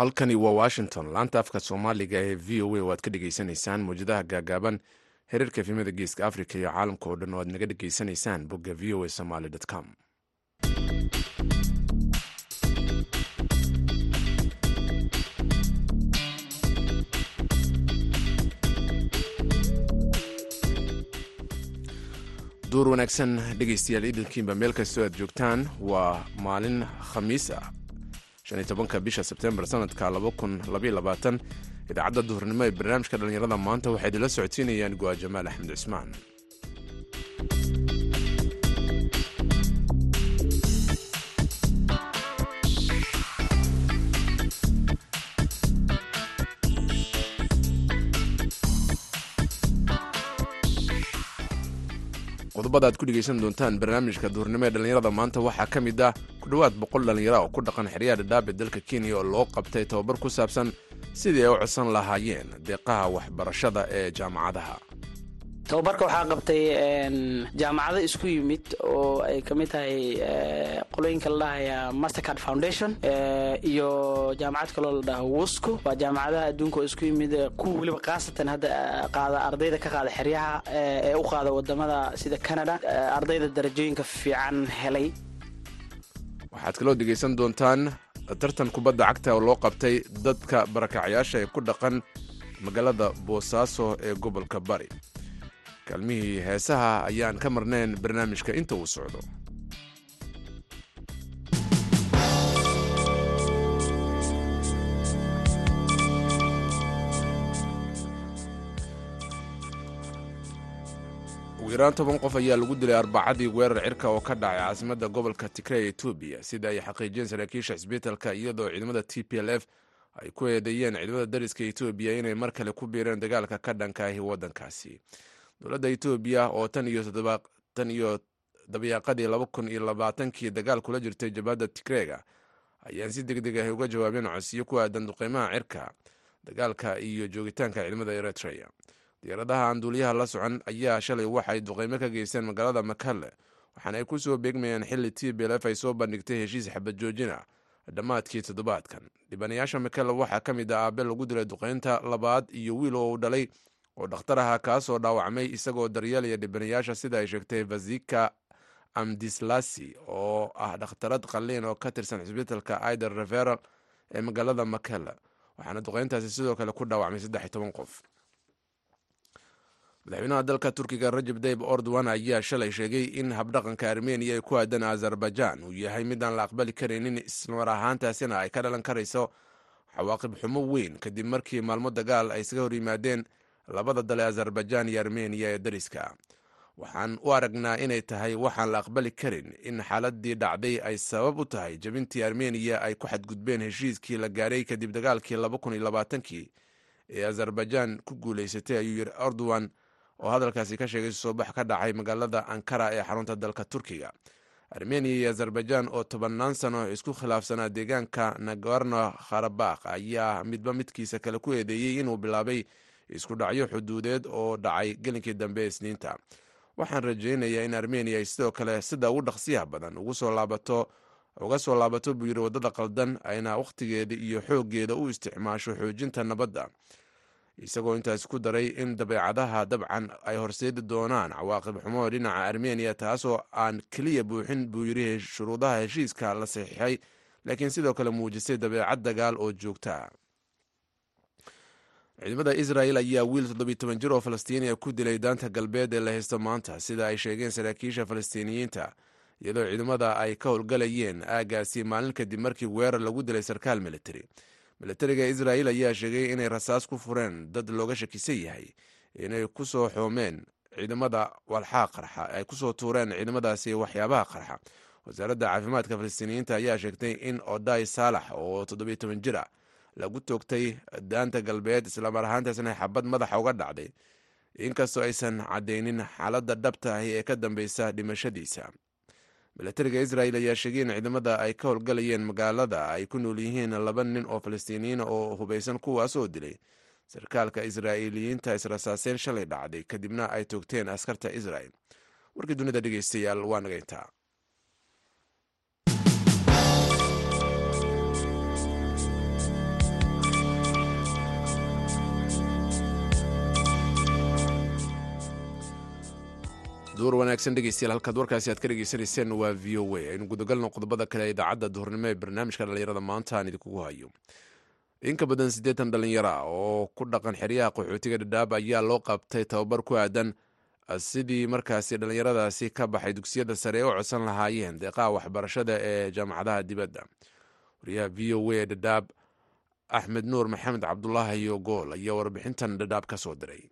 halkani waa washington. Laanta afka soomaaliga ee v o a oo aad ka dhegaysanaysaan mawjadaha gaagaaban xiriirka efimada geeska africa iyo caalamka oo dhan oo aad naga dhegaysanaysaan bogga v o a somaly com. Duur wanaagsan dhegaystayaal idilkiinba meel kastoo aad joogtaan waa maalin khamiis ah tobanka bisha sebtembar sanadka idaacadda duhurnimo ee barnaamijka dhallinyarada maanta waxay idinla socodsiinayaan go'a jamaal axmed cusmaan qodobada aad ku dhegaysan doontaan barnaamijka duhurnimo ee dhallinyarada maanta waxaa ka mid ah ku dhowaad boqol dhallinyara oo ku dhaqan xeryaha ee dalka kenya oo loo qabtay tababar ku saabsan sidii ay u codsan lahaayeen deeqaha waxbarashada ee jaamacadaha tababarka waxaa qabtay jaamacado isku yimid oo ay ka mid tahay qolooyinka la dhahaya mastercard foundation iyo jaamacad kaloo la dhaho wosco. Waa jaamacadaha adduunka oo isku yimid kuwa weliba khaasatan hadda qaada ardayda ka qaada xeryaha ee u qaada waddamada sida canada ardayda darajooyinka fiican helay. Waxaad kaloo dhegaysan doontaan tartan kubadda cagta oo loo qabtay dadka barakacyaasha ee ku dhaqan magaalada boosaaso ee gobolka bari kaalmihii heesaha ayaan ka marnayn barnaamijka inta uu socdo. Yaraan toban qof ayaa lagu dilay arbacadii weerar cirka oo ka dhacay caasimadda gobolka tigrey etoobiya sida ay xaqiijiyeen saraakiisha cisbitalka iyadoo ciidamada t p l f ay ku eedeeyeen ciidamada dariska etoobiya inay mar kale ku biireen dagaalka ka dhanka ahi waddankaasi dowladda etoobiya oo tan iyo dabayaaqadii laba kun iyo labaatankii dagaal kula jirtay jabhadda tigreega ayaan si deg deg ah uga jawaabeen codsiyo ku aadan duqeymaha cirka dagaalka iyo joogitaanka ciidamada eritrea. Diyaaradaha aan duuliyaha la socon ayaa shalay waxay duqeymo ka geysteen magaalada makalle waxaana ay ku soo beegmayeen xilli t b ay soo bandhigtay heshiis xabad joojin ah dhammaadkii toddobaadkan. Dhibanayaasha makalle waxaa ka mid ah aabe lagu dilay duqeynta labaad iyo wiil oo uu dhalay oo dhakhtar aha kaasoo dhaawacmay isagoo daryeelaya dhibanayaasha sida ay sheegtay vasika amdislasi oo ah dhakhtarad qalliin oo ka tirsan cisbitalka aider referal ee magaalada makelle waxaana duqeyntaasi sidoo kale ku dhaawacmay saddex iyo toban qof. Madaxweynaha dalka turkiga rajab dayb ordowan ayaa shalay sheegay in habdhaqanka armeniya ee ku aadan azerbaijan uu yahay mid aan la aqbali karaynin ismar ahaantaasina ay ka dhalan karayso cawaaqib xumo weyn kadib markii maalmo dagaal ay isaga hor yimaadeen labada dale azerbaijan iyo armeniya ee dariska. Waxaan u aragnaa inay tahay waxaan la aqbali karin in xaaladii dhacday ay sabab u tahay jabintii armeniya ay ku xadgudbeen heshiiskii la gaaray kadib dagaalkii kii ee azerbaijan ku guulaysatay ayuu yiri erdogan oo hadalkaasi ka sheegay soobax ka dhacay magaalada ankara ee xarunta dalka turkiga. Armeniya iyo azerbaijan oo tobannaan sano isku khilaafsanaa deegaanka nagorno kharabakh ayaa midba midkiisa kale ku eedeeyey inuu bilaabay isku dhacyo xuduudeed oo dhacay gelinkii dambe isniinta. Waxaan rajaynayaa in armeniya ay sidoo kale sida ugu dhaqsiyaha badan. Uga soo laabato buu yiri waddada qaldan ayna wakhtigeeda iyo xooggeeda u isticmaasho xoojinta nabadda. Isagoo intaas ku daray in dabeecadaha dabcan ay horseedi doonaan. Cawaaqib xumo dhinaca armeniya taasoo aan keliya buuxin buu yiri shuruudaha heshiiska la saxiixay laakiin sidoo kale muujisay dabeecad dagaal oo joogta ciidamada israel ayaa wiil toddobiy toban jir oo falastiiniya ku dilay daanta galbeed ee la haysto maanta sida ay sheegeen saraakiisha falastiiniyiinta iyadoo ciidamada ay ka howlgalayeen aagaasi maalin kadib markii weerar lagu dilay sarkaal militari militariga israel ayaa sheegay inay rasaas ku fureen dad looga shakisan yahay inay ku soo xoomeen ciidamada walxaa qarxa ay ku soo tuureen ciidamadaasi waxyaabaha qarxa. Wasaaradda caafimaadka falastiiniyiinta ayaa sheegtay in oday saalax oo toddobiy toban jir ah lagu toogtay daanta galbeed islamar ahaantaasna xabad madaxa uga dhacday inkastoo aysan caddaynin xaaladda dhabta ahi ee ka dambeysa dhimashadiisa. Milatariga israel ayaa sheegay in ciidamada ay ka howlgalayeen magaalada ay ku nool yihiin laba nin oo falastiiniyiin oo hubaysan kuwaas oo dilay. Sarkaalka israa'iiliyiinta israsaaseen shalay dhacday kadibna ay toogteen askarta israel warkii dunida dhegeystayaal waa nagayntaa duur wanaagsan dhegeystayaal halkaad warkaasi aad ka dhegeysanayseen waa v o a. Aynu gudagalno qodobada kale ee idaacadda duhurnimo ee barnaamijka dhallinyarada maanta aan idinkugu hayo. In ka badan siddeetan dhallinyaro ah oo ku dhaqan xeryaha qaxootiga dhadhaab ayaa loo qabtay tababar ku aadan sidii markaasi dhallinyaradaasi ka baxay dugsiyada sare u codsan lahaayeen deeqaha waxbarashada ee jaamacadaha dibadda. Wariyaha v o a dhadhaab axmed nuur maxamed cabdulaahi yogool ayaa warbixintan dhadhaab ka soo diray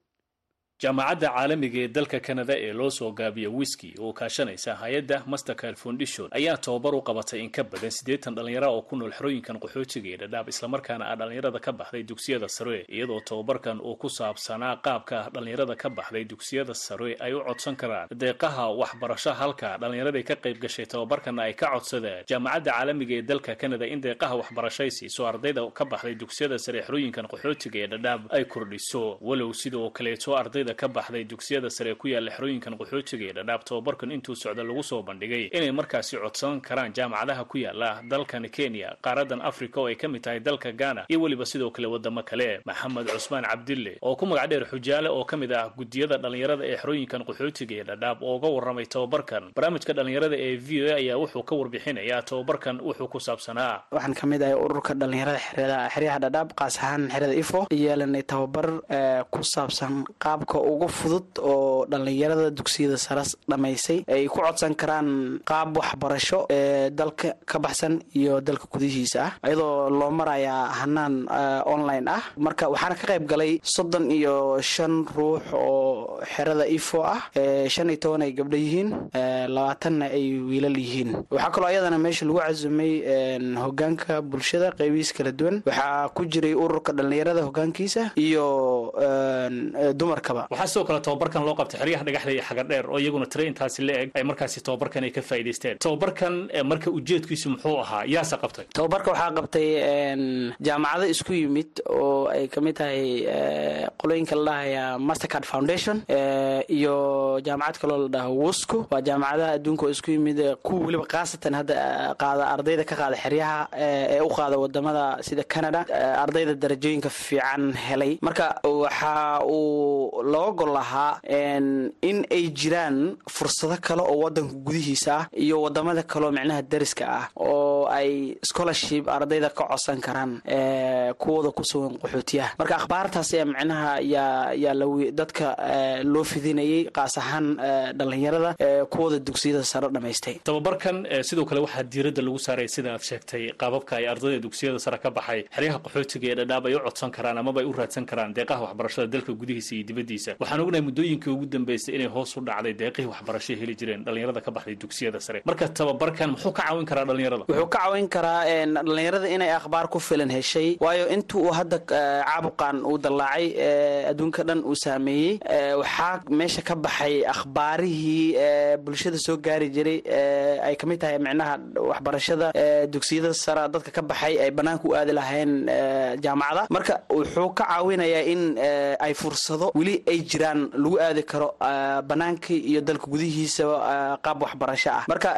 jaamacadda caalamiga ee dalka kanada ee loo soo gaabiya wiski oo kaashanaysa hay'adda mastercard foundation ayaa tababar u qabatay in ka badan siddeetan dhallinyara oo ku nool xerooyinkan qaxootiga ee dhadhaab islamarkaana ah dhallinyarada ka baxday dugsiyada sare. Iyadoo tababarkan uu ku saabsanaa qaabka dhallinyarada ka baxday dugsiyada sare ay u codsan karaan deeqaha waxbarasho halka dhallinyaraday ka qayb gashay tababarkana ay ka codsadeen jaamacadda caalamiga ee dalka kanada in deeqaha waxbarashay siiso ardayda ka baxday dugsiyada sare xerooyinkan qaxootiga ee dhadhaab ay kordhiso. Walow sidoo kaleeto ardayda ka baxday dugsiyada sare ku yaalla xerooyinkan qaxootiga ee dhadhaab tababarkan intuu socda lagu soo bandhigay. Inay markaasi codsan karaan jaamacadaha ku yaalla dalkan kenya qaaradan africa oo ay ka mid tahay dalka ghana iyo weliba sidoo kale wadamo kale. Maxamed cusmaan cabdille oo ku magac dheer xujaale oo ka mid ah gudiyada dhallinyarada ee xerooyinkan qaxootiga ee dhadhaab oo uga warramay tababarkan. Barnaamijka dhallinyarada ee v o a ayaa wuxuu ka warbixinayaa tababarkan wuxuu ku saabsanaa. Waxaan ka mid ahay ururka dhallinyarada xeryaha dhadhaab qaas ahaan xerada ifo yeelanay tababar ku saabsan qaabka ugu fudud oo dhallinyarada dugsiyada saras dhammaysay ay ku codsan karaan qaab waxbarasho ee dalka ka baxsan iyo dalka gudihiisa ah iyadoo loo marayaa hanaan online ah. Marka waxaana ka qayb galay soddon iyo shan ruux oo xerada ifo ah shan iyo toban ay gabdho yihiin labaatanna ay wiilal yihiin. Waxaa kaloo ayadana meesha lagu casumay hogaanka bulshada qeybihiis kala duwan. Waxaa ku jiray ururka dhallinyarada hogaankiisa iyo dumarkaba waxaa sidoo kale tababarkan loo qabtay xeryaha dhagaxda iyo xagadheer oo iyaguna tire la eg ay markaasi tababarkan ay ka faa'idaysteen tababarkan marka ujeedkiisu muxuu ahaa yaase qabtay. Tababarka waxaa qabtay jaamacado isku yimid oo ay ka mid tahay qolooyinka la dhahaya mastercard foundation iyo jaamacad kaloo la dhaho wosco waa jaamacadaha adduunka oo isku yimid kuwa weliba khaasatan hadda qaada ardayda ka qaada xeryaha ee u qaada waddamada sida canada ardayda darajooyinka fiican helay. Marka waxa uu looga gol lahaa in ay jiraan fursado kale oo wadanka gudihiisa ah iyo waddamada kaleoo micnaha dariska ah oo ay scholarship ardayda ka codsan karaan kuwooda ku sugan qaxootiyaha. Marka akhbaartaas ee micnaha yaa yaa la dadka loo fidinayay qaas ahaan dhallinyarada kuwooda dugsiyada sare dhamaystay. Tababarkan sidoo kale waxaa diiradda lagu saaray sida aad sheegtay qaababka ay ardayda dugsiyada sare ka baxay xeryaha qaxootiga ee dhadhaab ay u codsan karaan amaba ay u raadsan karaan deeqaha waxbarashada dalka gudihiisa iyo dibaddiisa waxaan ognahay muddooyinkii ugu dambeysay inay hoos u dhacday deeqihii waxbarasho heli jireen dhallinyarada ka baxday dugsiyada sare. Marka tababarkan muxuu ka caawin karaa dhallinyarada wuxuu ka caawin karaa dhallinyarada inay akhbaar ku filan heshay waayo inta uu hadda caabuqan uu dallaacay adduunka dhan uu saameeyey waxaa meesha ka baxay akhbaarihii bulshada soo gaari jiray ay ka mid tahay micnaha waxbarashada dugsiyada sare dadka ka baxay ay bannaanka u aadi lahayn jaamacada. Marka wuxuu ka caawinayaa in ay fursado weli ay jiraan lagu aadi karo banaanka iyo dalka gudihiisa qaab waxbarasho ah. Marka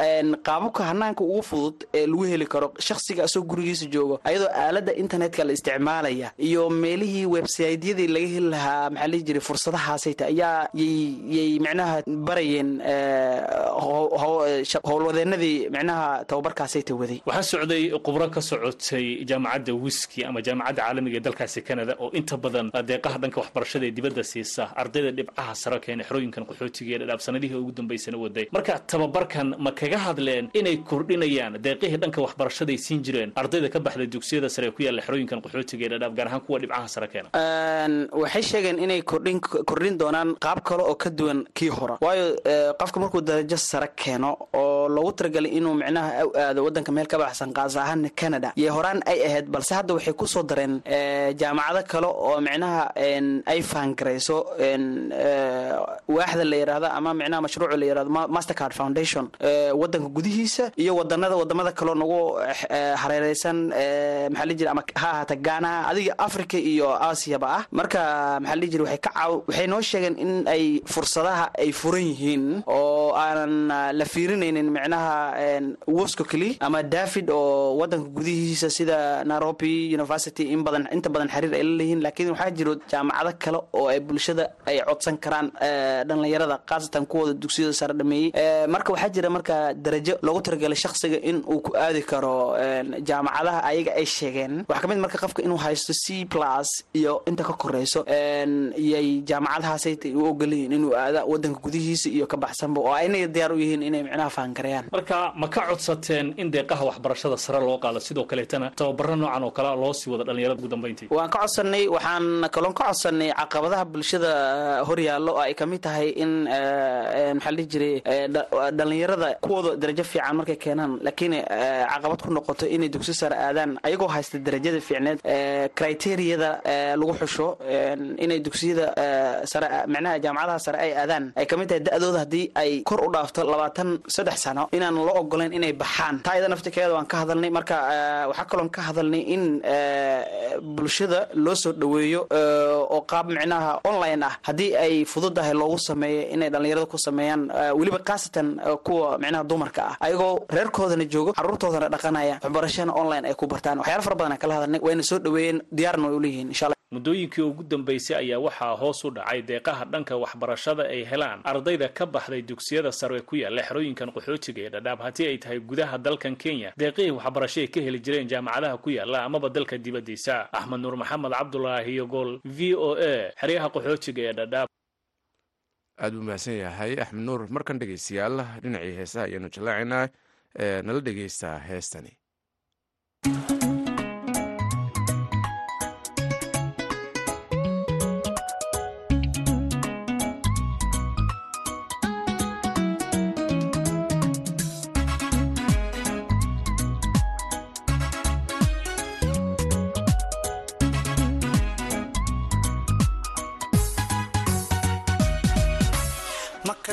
qaababka hanaanka ugu fudud ee lagu heli karo shakhsiga asoo gurigiisa joogo ayadoo aalada internetka la isticmaalaya iyo meelihii websaytyadii laga heli lahaa maxaa lihi jiray fursadahaasayta ayaa yay micnaha barayeen howlwadeenadii micnaha tababarkaasayta waday. Waxaa socday khubro ka socotay jaamacadda wiski ama jaamacadda caalamiga ee dalkaasi canada oo inta badan deeqaha dhanka waxbarashada ee dibadda siisa ardayda dhibcaha sare keena xerooyinkan qaxootiga ee dhadhaab ugu dambaysana waday. Marka tababarkan ma kaga hadleen inay kordhinayaan deeqihii dhanka waxbarashaday siin jireen? Ardayda ka baxda dugsiyada sare ku yaalla xerooyinkan qaxootiga ee dhadhaab gaar ahaan kuwa dhibcaha sare keena. Waxay sheegeen inay kordhin doonaan qaab kale oo ka duwan kii hore. Waayo qofka markuu darajo sare keeno oo loogu talagalay inuu micnaha u aado wadanka meel ka baxsan qaas ahaan canada iyo horaan ay ahayd balse hadda waxay ku soo dareen jaamacado kale oo micnaha ay faangarayso waaxda la yidhaahdo ama micnaha mashruuca la yidhahdo mastercard foundation wadanka gudihiisa iyo wadanada waddamada kaleo nagu hareereysan maxaa la jira ama ha ahaata gaana adiga africa iyo aasiyaba ah. Marka maxaa la jira waxay ka caaw waxay noo sheegeen in ay fursadaha ay furan yihiin oo aanan la fiirinaynin micnaha wosko keli ama david oo wadanka gudihiisa sida nairobi university in badan inta badan xiriir ay la leeyihiin. Laakiin waxaa jiro jaamacado kale oo ay bulshada ay codsan karaan dhalinyarada khaasatan kuwooda dugsiyada sare dhameeyey. Marka waxaa jira marka darajo loogu talagalay shaksiga in uu ku aadi karo jaamacadaha ayaga ay sheegeen. Waxaa ka mid marka qofka inuu haysto c plus iyo inta ka koreyso iyay jaamacadahaasay u ogolyihiin inuu aada wadanka gudihiisa iyo ka baxsanba oo aynay diyaar u yihiin inay micnaha fahangareeyaan marka ma ka codsateen in deeqaha waxbarashada sare loo qaado? Sidoo kaleetana tababaro noocan oo kale loo sii wada dhalinyarada ugu dambeyntii? Waan ka codsanay waxaan kaloon ka codsanay caqabadaha bulshada horyaallo oo ay ka mid tahay in maxaa la dhihi jiray dhalinyarada kuwooda darajo fiican markay keenaan laakiin caqabad ku noqoto inay dugsi sare aadaan ayagoo haysta darajada fiicneed criteriyada lagu xusho inay dugsiyada sare micnaha jaamacadaha sare ay aadaan ay ka mid tahay da-dooda haddii ay kor u dhaafto labaatan saddex sano inaan loo ogolayn inay baxaan. Taa iyada naftikeeda waan ka hadalnay marka waxaa kaloon ka hadalnay in bulshada loo soo dhaweeyo oo qaab micnaha online ah haddii ay fududahay loogu sameeyo inay dhalinyarada ku sameeyaan weliba khaasatan kuwa micnaha dumarka ah ayagoo reerkoodana joogo caruurtoodana dhaqanaya waxbarashana online ay ku bartaan. Waxyaala fara badan aan kala hadalnay wayna soo dhaweeyeen diyaarna way uleeyihiin insha muddooyinkii ugu dambeysay ayaa waxaa hoos u dhacay deeqaha dhanka waxbarashada ay helaan. Ardayda ka baxday dugsiyada sare ku yaalla xerooyinkan qaxootiga ee dhadhaab. Haddii ay tahay gudaha dalkan kenya deeqihii waxbarasho ay ka heli jireen jaamacadaha ku yaalla amaba dalka dibaddiisa. Axmed nuur maxamed cabdulaahi yogool v o a xeryaha qaxootiga ee dhadhaab aad buu mahadsan yahay axmed nuur markan dhegeystayaal dhinacii heesaha ayaanu jallaacaynaa nala dhegeystaa heestani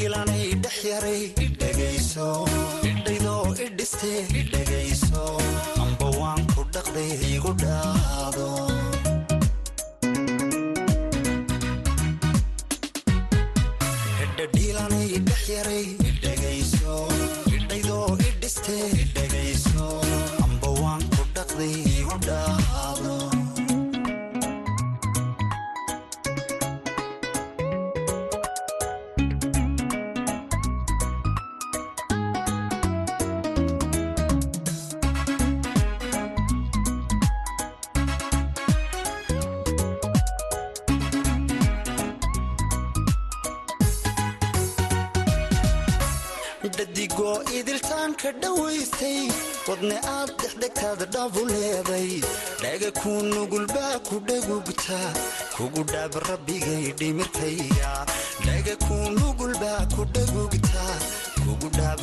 dhiilanay dhex yaray idhegayso idhaydoo idhiste idhegayso amba waan ku dhaqday igu dhaado hedhe dhiilanay dhex yaray dhadigoo idiltaanka dhowaystay wadne aad dhexdhegtaada dhabu leeday dhaga kuu nugulbaa ku dhagugta kugu dhaab rabbigay dhimirkayga dhaga kuu nugulbaa ku dhagugta kugu dhaab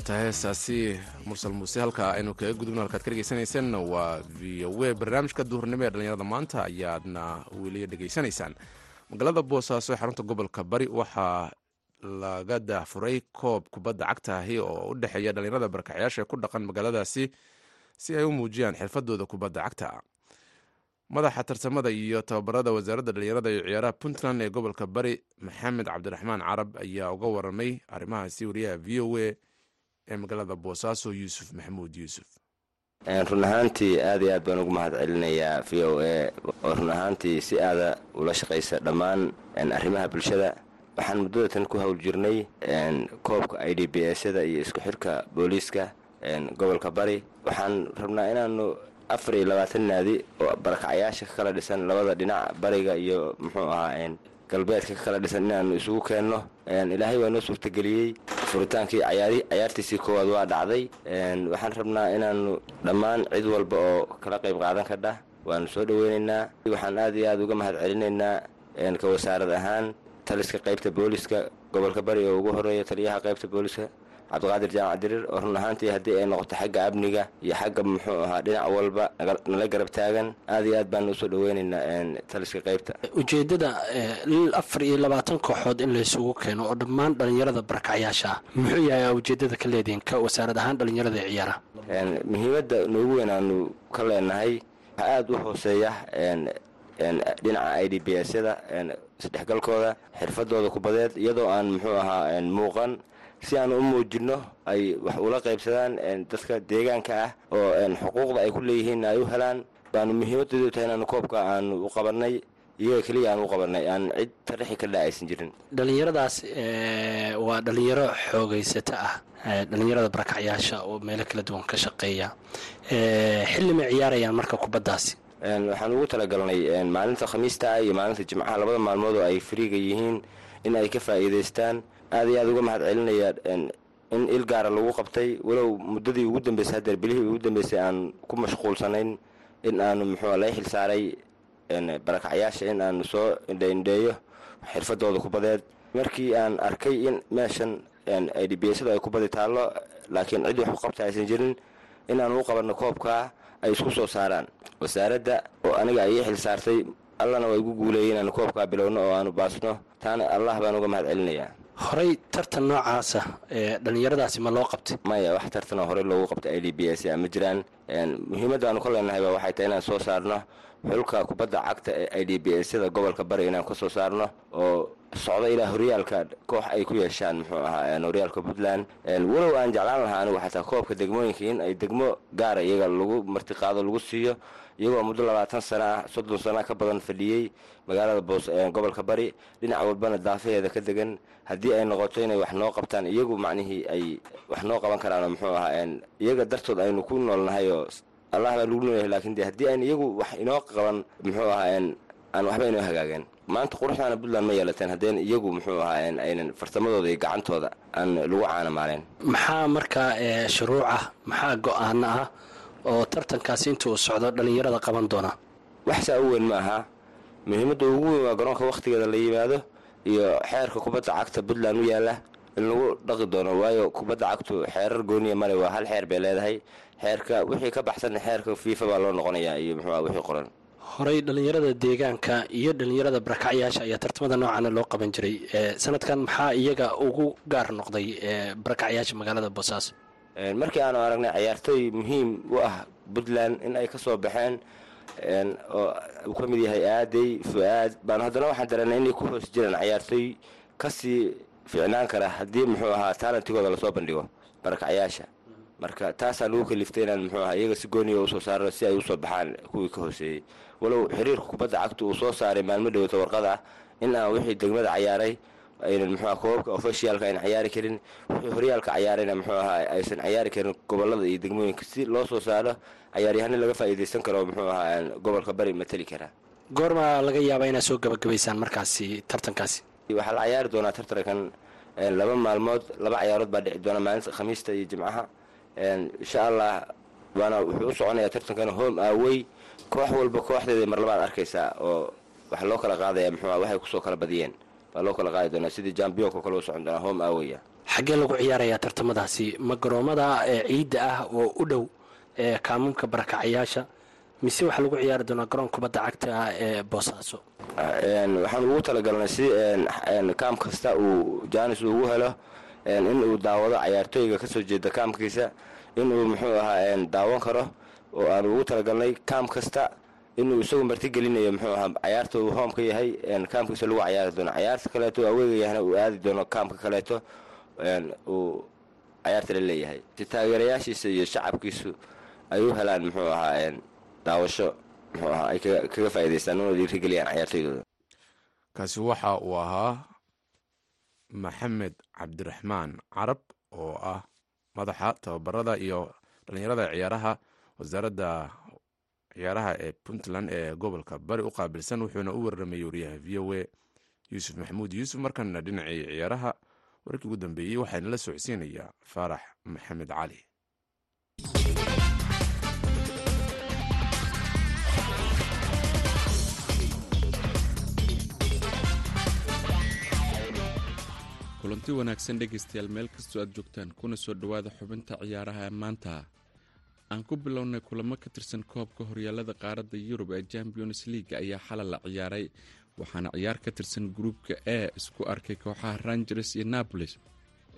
waa tahay mursal muuse halka aynu kaga gudubno halkaad ka dhegeysaneyseen waa v o a. Barnaamijka duhurnimo ee dhallinyarada maanta ayaadna weliya dhegeysanaysaan. Magaalada boosaaso xarunta gobolka bari waxaa laga daahfuray koob kubadda cagta ahi oo u dhexeeya dhallinyarada barakacayaasha ee ku dhaqan magaaladaasi si ay u muujiyaan xirfadooda kubadda cagta. Madaxa tartamada iyo tababarada wasaaradda dhallinyarada iyo ciyaaraha puntland ee gobolka bari maxamed cabdiraxmaan carab ayaa uga waramay arrimahaasi wariyaha v o a ee magaalada boosaaso yuusuf maxamuud yuusuf. Run ahaantii aad iyo aad baan ugu mahad celinayaa v o a. Oo run ahaantii si aada ula shaqaysa dhammaan arrimaha bulshada. Waxaan muddadatan ku hawl jirnay koobka i d b s-yada iyo isku xirka booliiska gobolka bari. Waxaan rabnaa inaanu afar iyo labaatan naadi oo barakacayaasha ka kala dhisan labada dhinac bariga iyo muxuu ahaa galbeedka ka kala dhisan inaanu isugu keenno. Ilaahay waa noo suurtageliyey furitaankii cayaartiisii koowaad waa dhacday. Waxaan rabnaa inaanu dhammaan cid walba oo kala qayb qaadan kadha waanu soo dhoweynaynaa waxaan aad iyo aad uga mahad celinaynaa ka wasaarad ahaan taliska qaybta booliska gobolka bari oo ugu horreeya taliyaha qaybta booliska cabdiqaadir jaamac dirir oo run ahaantii haddii ay noqoto xagga amniga iyo xagga muxuu ahaa dhinac walba nala garab taagan aad iyo aad baanu u soo dhoweynaynaa taliska qaybta. Ujeeddada afar iyo labaatan kooxood in laysugu keeno oo dhammaan dhallinyarada barakacyaasha ah. Muxuu yahay ujeeddada ka leedihin ka wasaarad ahaan dhallinyarada ee ciyaaraha? Muhiimadda noogu weyn aanu ka leenahay waxaa aada u hooseeya dhinaca i d b s-yada isdhexgalkooda xirfadooda kubadeed iyadoo aan muxuu ahaa muuqan si aan u muujinno ay wax ula qaybsadaan dadka deegaanka ah oo xuquuqda ay ku leeyihiin ay u helaan baanu muhiimadeedu tahay inaanu koobka aanu u qabanay iyaga keliya aan u qabanay aan cid tarixi ka dha aysan jirin. Dhallinyaradaas waa dhallinyaro xoogaysato ah. Dhallinyarada barakacyaasha oo meelo kala duwan ka shaqeeya. Xilli may ciyaarayaan marka kubaddaasi waxaan ugu talagalnay maalinta khamiista ah iyo maalinta jimcaha labada maalmood oo ay fariiga yihiin in ay ka faa'iidaystaan aad iyo aad uga mahad celinayaa in il gaara lagu qabtay. Walow muddadii ugu dambeysay hadeer bilihii ugu dambeysay aan ku mashquulsanayn in aanu muxuu la xil saaray barakacyaasha in aanu soo indhaindheeyo xirfadooda kubadeed markii aan arkay in meeshan i d b s-da ay kubadi taallo laakiin cid wax qabta aysan jirin in aanu u qabanno koobkaa ay isku soo saaraan. Wasaaradda oo aniga ay ii xil saartay allana waa igu guuleeyay inaanu koobkaa bilowno oo aanu baasno. Taana allah baan uga mahad celinayaa horey tartan noocaasa ee dhallinyaradaasi ma loo qabtay? Maya wax tartanoo horey loogu qabtay i d b s ma jiraan. Muhiimadda aanu ka leenahay ba waxay tahay inaan soo saarno xulka kubadda cagta ee i d b s-yada gobolka bari inaan ka soo saarno oo socdo ilaa horyaalka koox ay ku yeeshaan muxuu ahaa horyaalka puntland. Walow aan jeclaan lahaa anigu xataa koobka degmooyinka in ay degmo gaara iyaga lagu martiqaado lagu siiyo iyagoo muddo labaatan sana ah soddon sana ka badan fadhiyey magaalada boos gobolka bari. Dhinac walbana daafaheeda ka degan haddii ay noqoto inay wax noo qabtaan iyagu macnihii ay wax noo qaban karaan muxuu ahaa iyaga dartood aynu ku noolnahay oo allah baa lagu noolyahay laakiin de haddii aynu iyagu wax inoo qaban muxuu ahaa aan waxba inoo hagaageen maanta quruxdaana puntland ma yeelateen haddeen iyagu muxuu ahaa aynan farsamadooda iyo gacantooda aan lagu caanamaaleen maxaa markaa shuruuc ah maxaa go'aano ah oo tartankaasi inta uu socdo dhallinyarada qaban doona. Wax saa u weyn ma aha muhiimadda ugu weyn waa garoonka wakhtigeeda la yimaado iyo xeerka kubadda cagta puntland u yaalla in lagu dhaqi doono. Waayo kubadda cagtu xeerar gooniya male waa hal xeer bay leedahay. Xeerka wixii ka baxsan xeerka fiifa baa loo noqonayaa iyo muxuu wixii qoran. Horey dhallinyarada deegaanka iyo dhallinyarada barakacyaasha ayaa tartamada noocaana loo qaban jiray. Sanadkan maxaa iyaga ugu gaar noqday barakacyaasha magaalada boosaaso markii aanu aragnay cayaartooy muhiim u ah puntland in ay ka soo baxeen. Oo uu ka mid yahay aaday fu-aad. Baanu haddana waxaan dareennay inay ku hoos jiraan cayaartooy ka sii ficnaan kara haddii muxuu ahaa taalantigooda la soo bandhigo. Barakacyaasha marka taasaa lagu kaliftay inaan muxuu ahaa iyaga si gooniya u soo saarno si ay u soo baxaan kuwii ka hooseeyey. Walow xiriirka kubadda cagta uu soo saaray maalmo dhowata warqada in aan wixii degmada cayaaray aynan muxuu koobabka ofishiyaalka aynan cayaari karin. Wixii horyaalka cayaarayna muxuu ahaa aysan cayaari karin gobollada iyo degmooyinka. Si loo soo saaro cayaaryahano laga faa'iidaysan karo muxuu ahaa gobolka bari matali karaa. Goormaa laga yaabaa inaad soo gabagabaysaan markaasi tartankaasi? Waxaa la cayaari doonaa tartankan laba maalmood laba cayaarood baa dhici doona maalinta khamiista iyo jimcaha. Insha allah waana wuxuu u soconayaa tartankana home away. Koox walba kooxdeeda mar labaad arkaysaa oo waxaa loo kala qaadaya muxuu waxay ku soo kala badiyeen baa loo kala qaadi doonaa sidii jambiyonka kale u socon doonaa home awaya. Xaggee lagu ciyaarayaa tartamadaasi? Ma garoomada ee ciidda ah oo u dhow ee kaamumka barakacayaasha. Mise waxaa lagu ciyaari doonaa garoon kubadda cagta ah ee boosaaso waxaan ugu talagalnay si kaam kasta uu jaanis ugu helo in uu daawado cayaartooyga ka soo jeeda kaamkiisa inuu muxuu ahaa daawan karo oo aan ugu talagalnay kaam kasta inuu isagu martigelinayo muxuu ahaa cayaarta uu hoomka yahay kaamkiisa lagu cayaari doono. Cayaarta kaleeto aweega yahna uu aadi doono kaamka kaleeto uu cayaarta la leeyahay. Taageerayaashiisa iyo shacabkiisu ay u helaan muxuu ahaa daawasho muxuu ahaa ay kaga faa'idaystaan una dhiirigeliyaan cayaartoydooda kaasi waxa uu ahaa maxamed cabdiraxmaan carab oo ah madaxa tababarada iyo dhallinyarada ciyaaraha wasaaradda ciyaaraha ee puntland ee gobolka bari u qaabilsan wuxuuna u warramayay wariyaha v o a yuusuf maxamuud. Yuusuf markana dhinacii ciyaaraha warkii ugu dambeeyey waxaana la socodsiinayaa faarax maxamed cali. Kulanti wanaagsan dhegaystayaal meel kastoo aad joogtaan kuna soo dhowaada xubinta ciyaaraha ee maanta aan ku bilownay kulamo ka tirsan koobka horyaalada qaaradda yurub ee champions league ayaa xalay la ciyaaray waxaana ciyaar ka tirsan gruupka e isku arkay kooxaha rangers iyo nabolis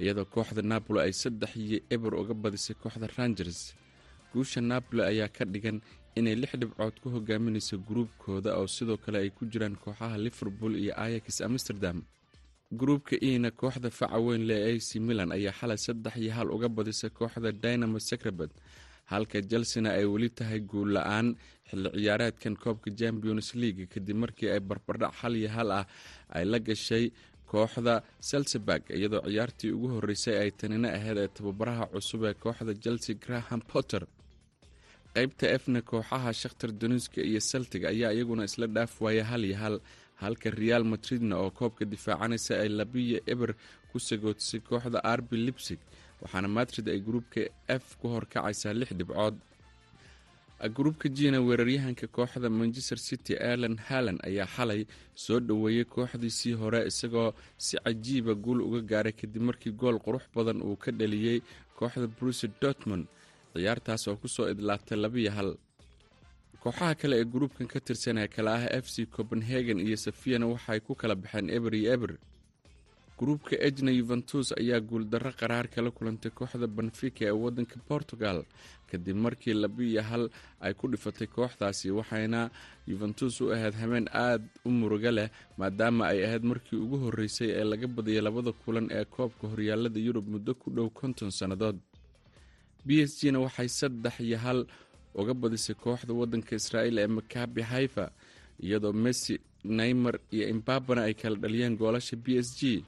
iyadoo kooxda napoli ay saddex iyo eber uga badisay kooxda rangers. Guusha napoli ayaa ka dhigan inay lix dhibcood ku hogaaminayso gruubkooda oo sidoo kale ay ku jiraan kooxaha liverpool iyo ayax amsterdam. Gruubka ena kooxda faca weyn lee ac milan ayaa xalay saddex iyo hal uga badisay kooxda dynamo secrebet halka chelsena ay weli tahay guul la'aan xilli ciyaareedkan koobka champions league kadib markii ay barbardhac hal iyo hal ah ay la gashay kooxda selseburg iyadoo ciyaartii ugu horeysay ay tanina ahayd ee tababaraha cusub ee kooxda chelsea graham potter. Qaybta efna kooxaha shakhtar doniska iyo celtic ayaa iyaguna isla dhaaf waaya hal iyo hal halka real madridna oo koobka difaacanaysa ay labiyo eber ku sagootisay kooxda arbi libsig waxaana madrid ay gruubka f ku horkacaysaa lix dhibcood. Gruubka jina weeraryahanka kooxda manchester city erlan halan ayaa xalay soo dhoweeyey kooxdiisii hore isagoo si cajiiba guul uga gaaray kadib markii gool qurux badan uu ka dhaliyey kooxda bruce dortmond ciyaartaas oo ku soo idlaatay labiyo hal. Kooxaha kale ee gruubkan ka tirsan ee kale ah f c copenhagen iyo safiyana waxay ku kala baxeen eber iyo eber gruubka ejna yuventus ayaa guuldarro qaraar kala kulantay kooxda benfica ee waddanka portugal. Kadib markii labiiyo hal ay ku dhifatay kooxdaasi waxayna yuventus u ahayd habeen aad u muruga leh maadaama ay ahayd markii ugu horreysay ee laga badiyay labada kulan ee koobka horyaalada yurub muddo ku dhow konton sannadood. B s g na waxay saddex iyo hal uga badisay kooxda waddanka israa'iil ee makabi haifa iyadoo messi neymar iyo imbabana ay kala dhaliyeen goolasha b s g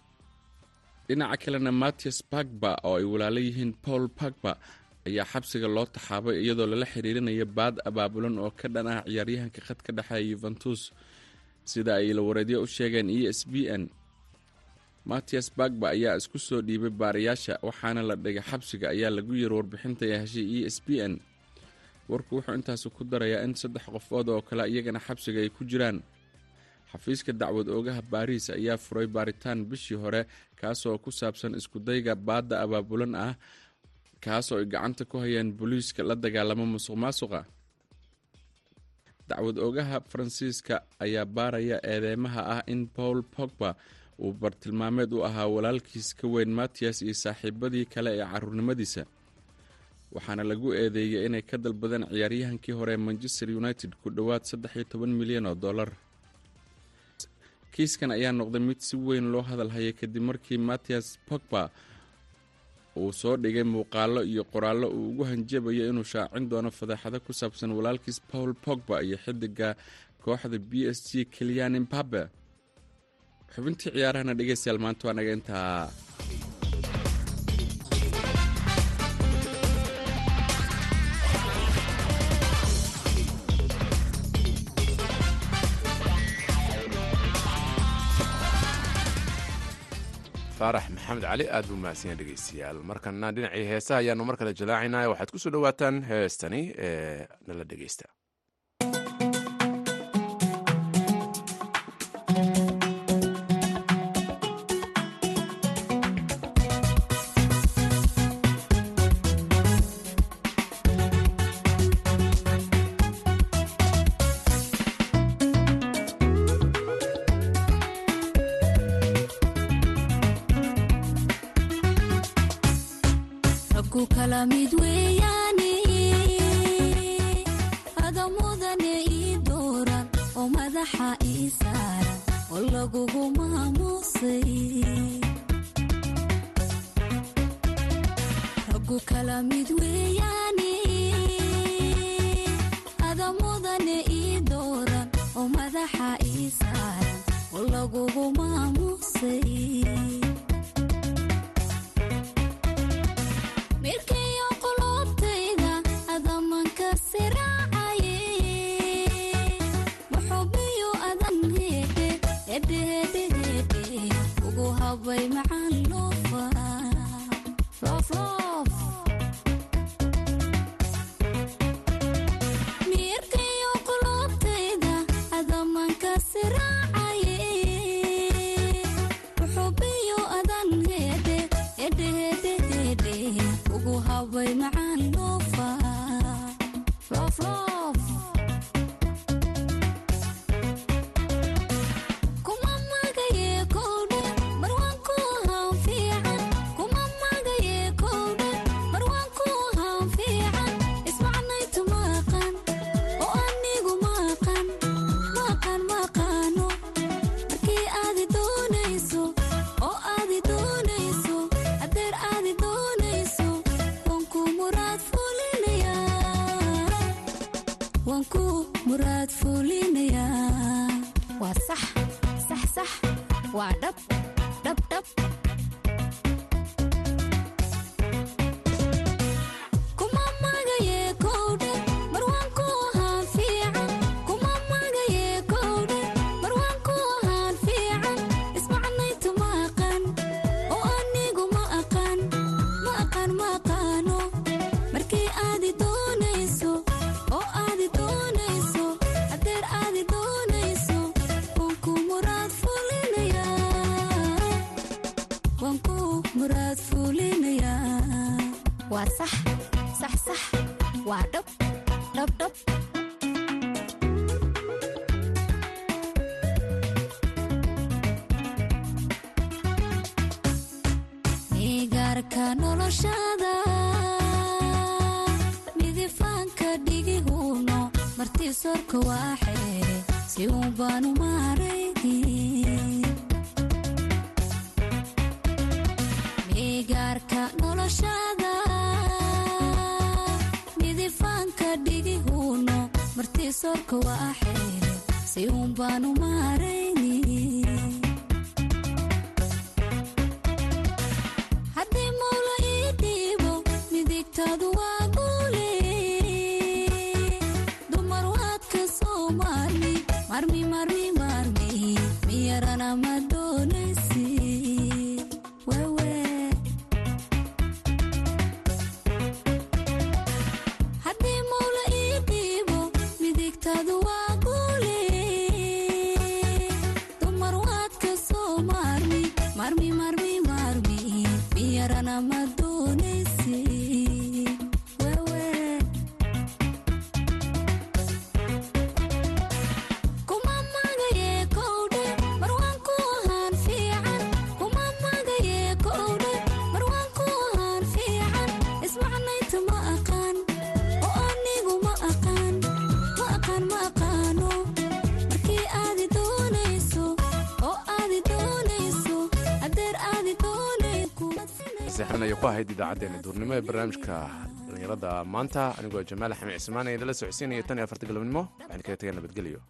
dhinaca kalena matias bagba oo ay walaalo yihiin paul bagba ayaa xabsiga loo taxaabay iyadoo lala xiriirinaya baad abaabulan oo ka dhan ah ciyaaryahanka khadka dhexeeya yuventus sida ay ilawareedyo u sheegeen e s b n matias bagba ayaa isku soo dhiibay baarayaasha waxaana la dhigay xabsiga ayaa lagu yiri warbixinta ee heshay e s b n. Warku wuxuu intaasi ku darayaa in saddex qofood oo kale iyagana xabsiga ay ku jiraan xafiiska dacwad oogaha baariis ayaa furay baaritaan bishii hore kaasoo ku saabsan iskudayga baadda abaabulan ah kaasoo ay gacanta ku hayeen booliiska la dagaalamo musuq maasuqa. Dacwad oogaha faransiiska ayaa baaraya eedeymaha ah in paul pogba uu bartilmaameed u ahaa walaalkiis ka weyn matias iyo saaxiibadii kale ee caruurnimadiisa. Waxaana lagu eedeeyay inay ka dalbadeen ciyaaryahankii hore manchester united ku dhowaad saddex iyo toban milyan oo dollar kiiskan ayaa noqday mid si weyn loo hadal hayay kadib markii matias pogba uu soo dhigay muuqaalo iyo qoraallo uu ugu hanjabayo inuu shaacin doono fadeexado ku saabsan walaalkiis paul pogba iyo xidiga kooxda b s g keliyan imbabe xubintii ciyaarahana dhegeystayaal maanta waa naga intaa faarax maxamed cali aad buu mahadsanyaha dhegeystayaal markana dhinacii heesaha ayaanu mar kale jalaacayna waxaad ku soo dhowaataan heestani ee nala dhegeysta la mid dhinaca waad fuulinayaan waa sax sax sax. Waa dhab. ka noloshada midifaanka dhigiguno marti sorka waaxee si uun baanu maarayni migaarka noloshada midifaanka dhigiguno marti sorka waaxee si uun baanu maaray aaadu ahayd idaacaddeenna duurnimo ee barnaamijka dhallinyarada maanta anigoo jamaal axmed cismaan idala socodsiinaya tan iyo afarta galabnimo waxaan kaga tagay nabadgelyo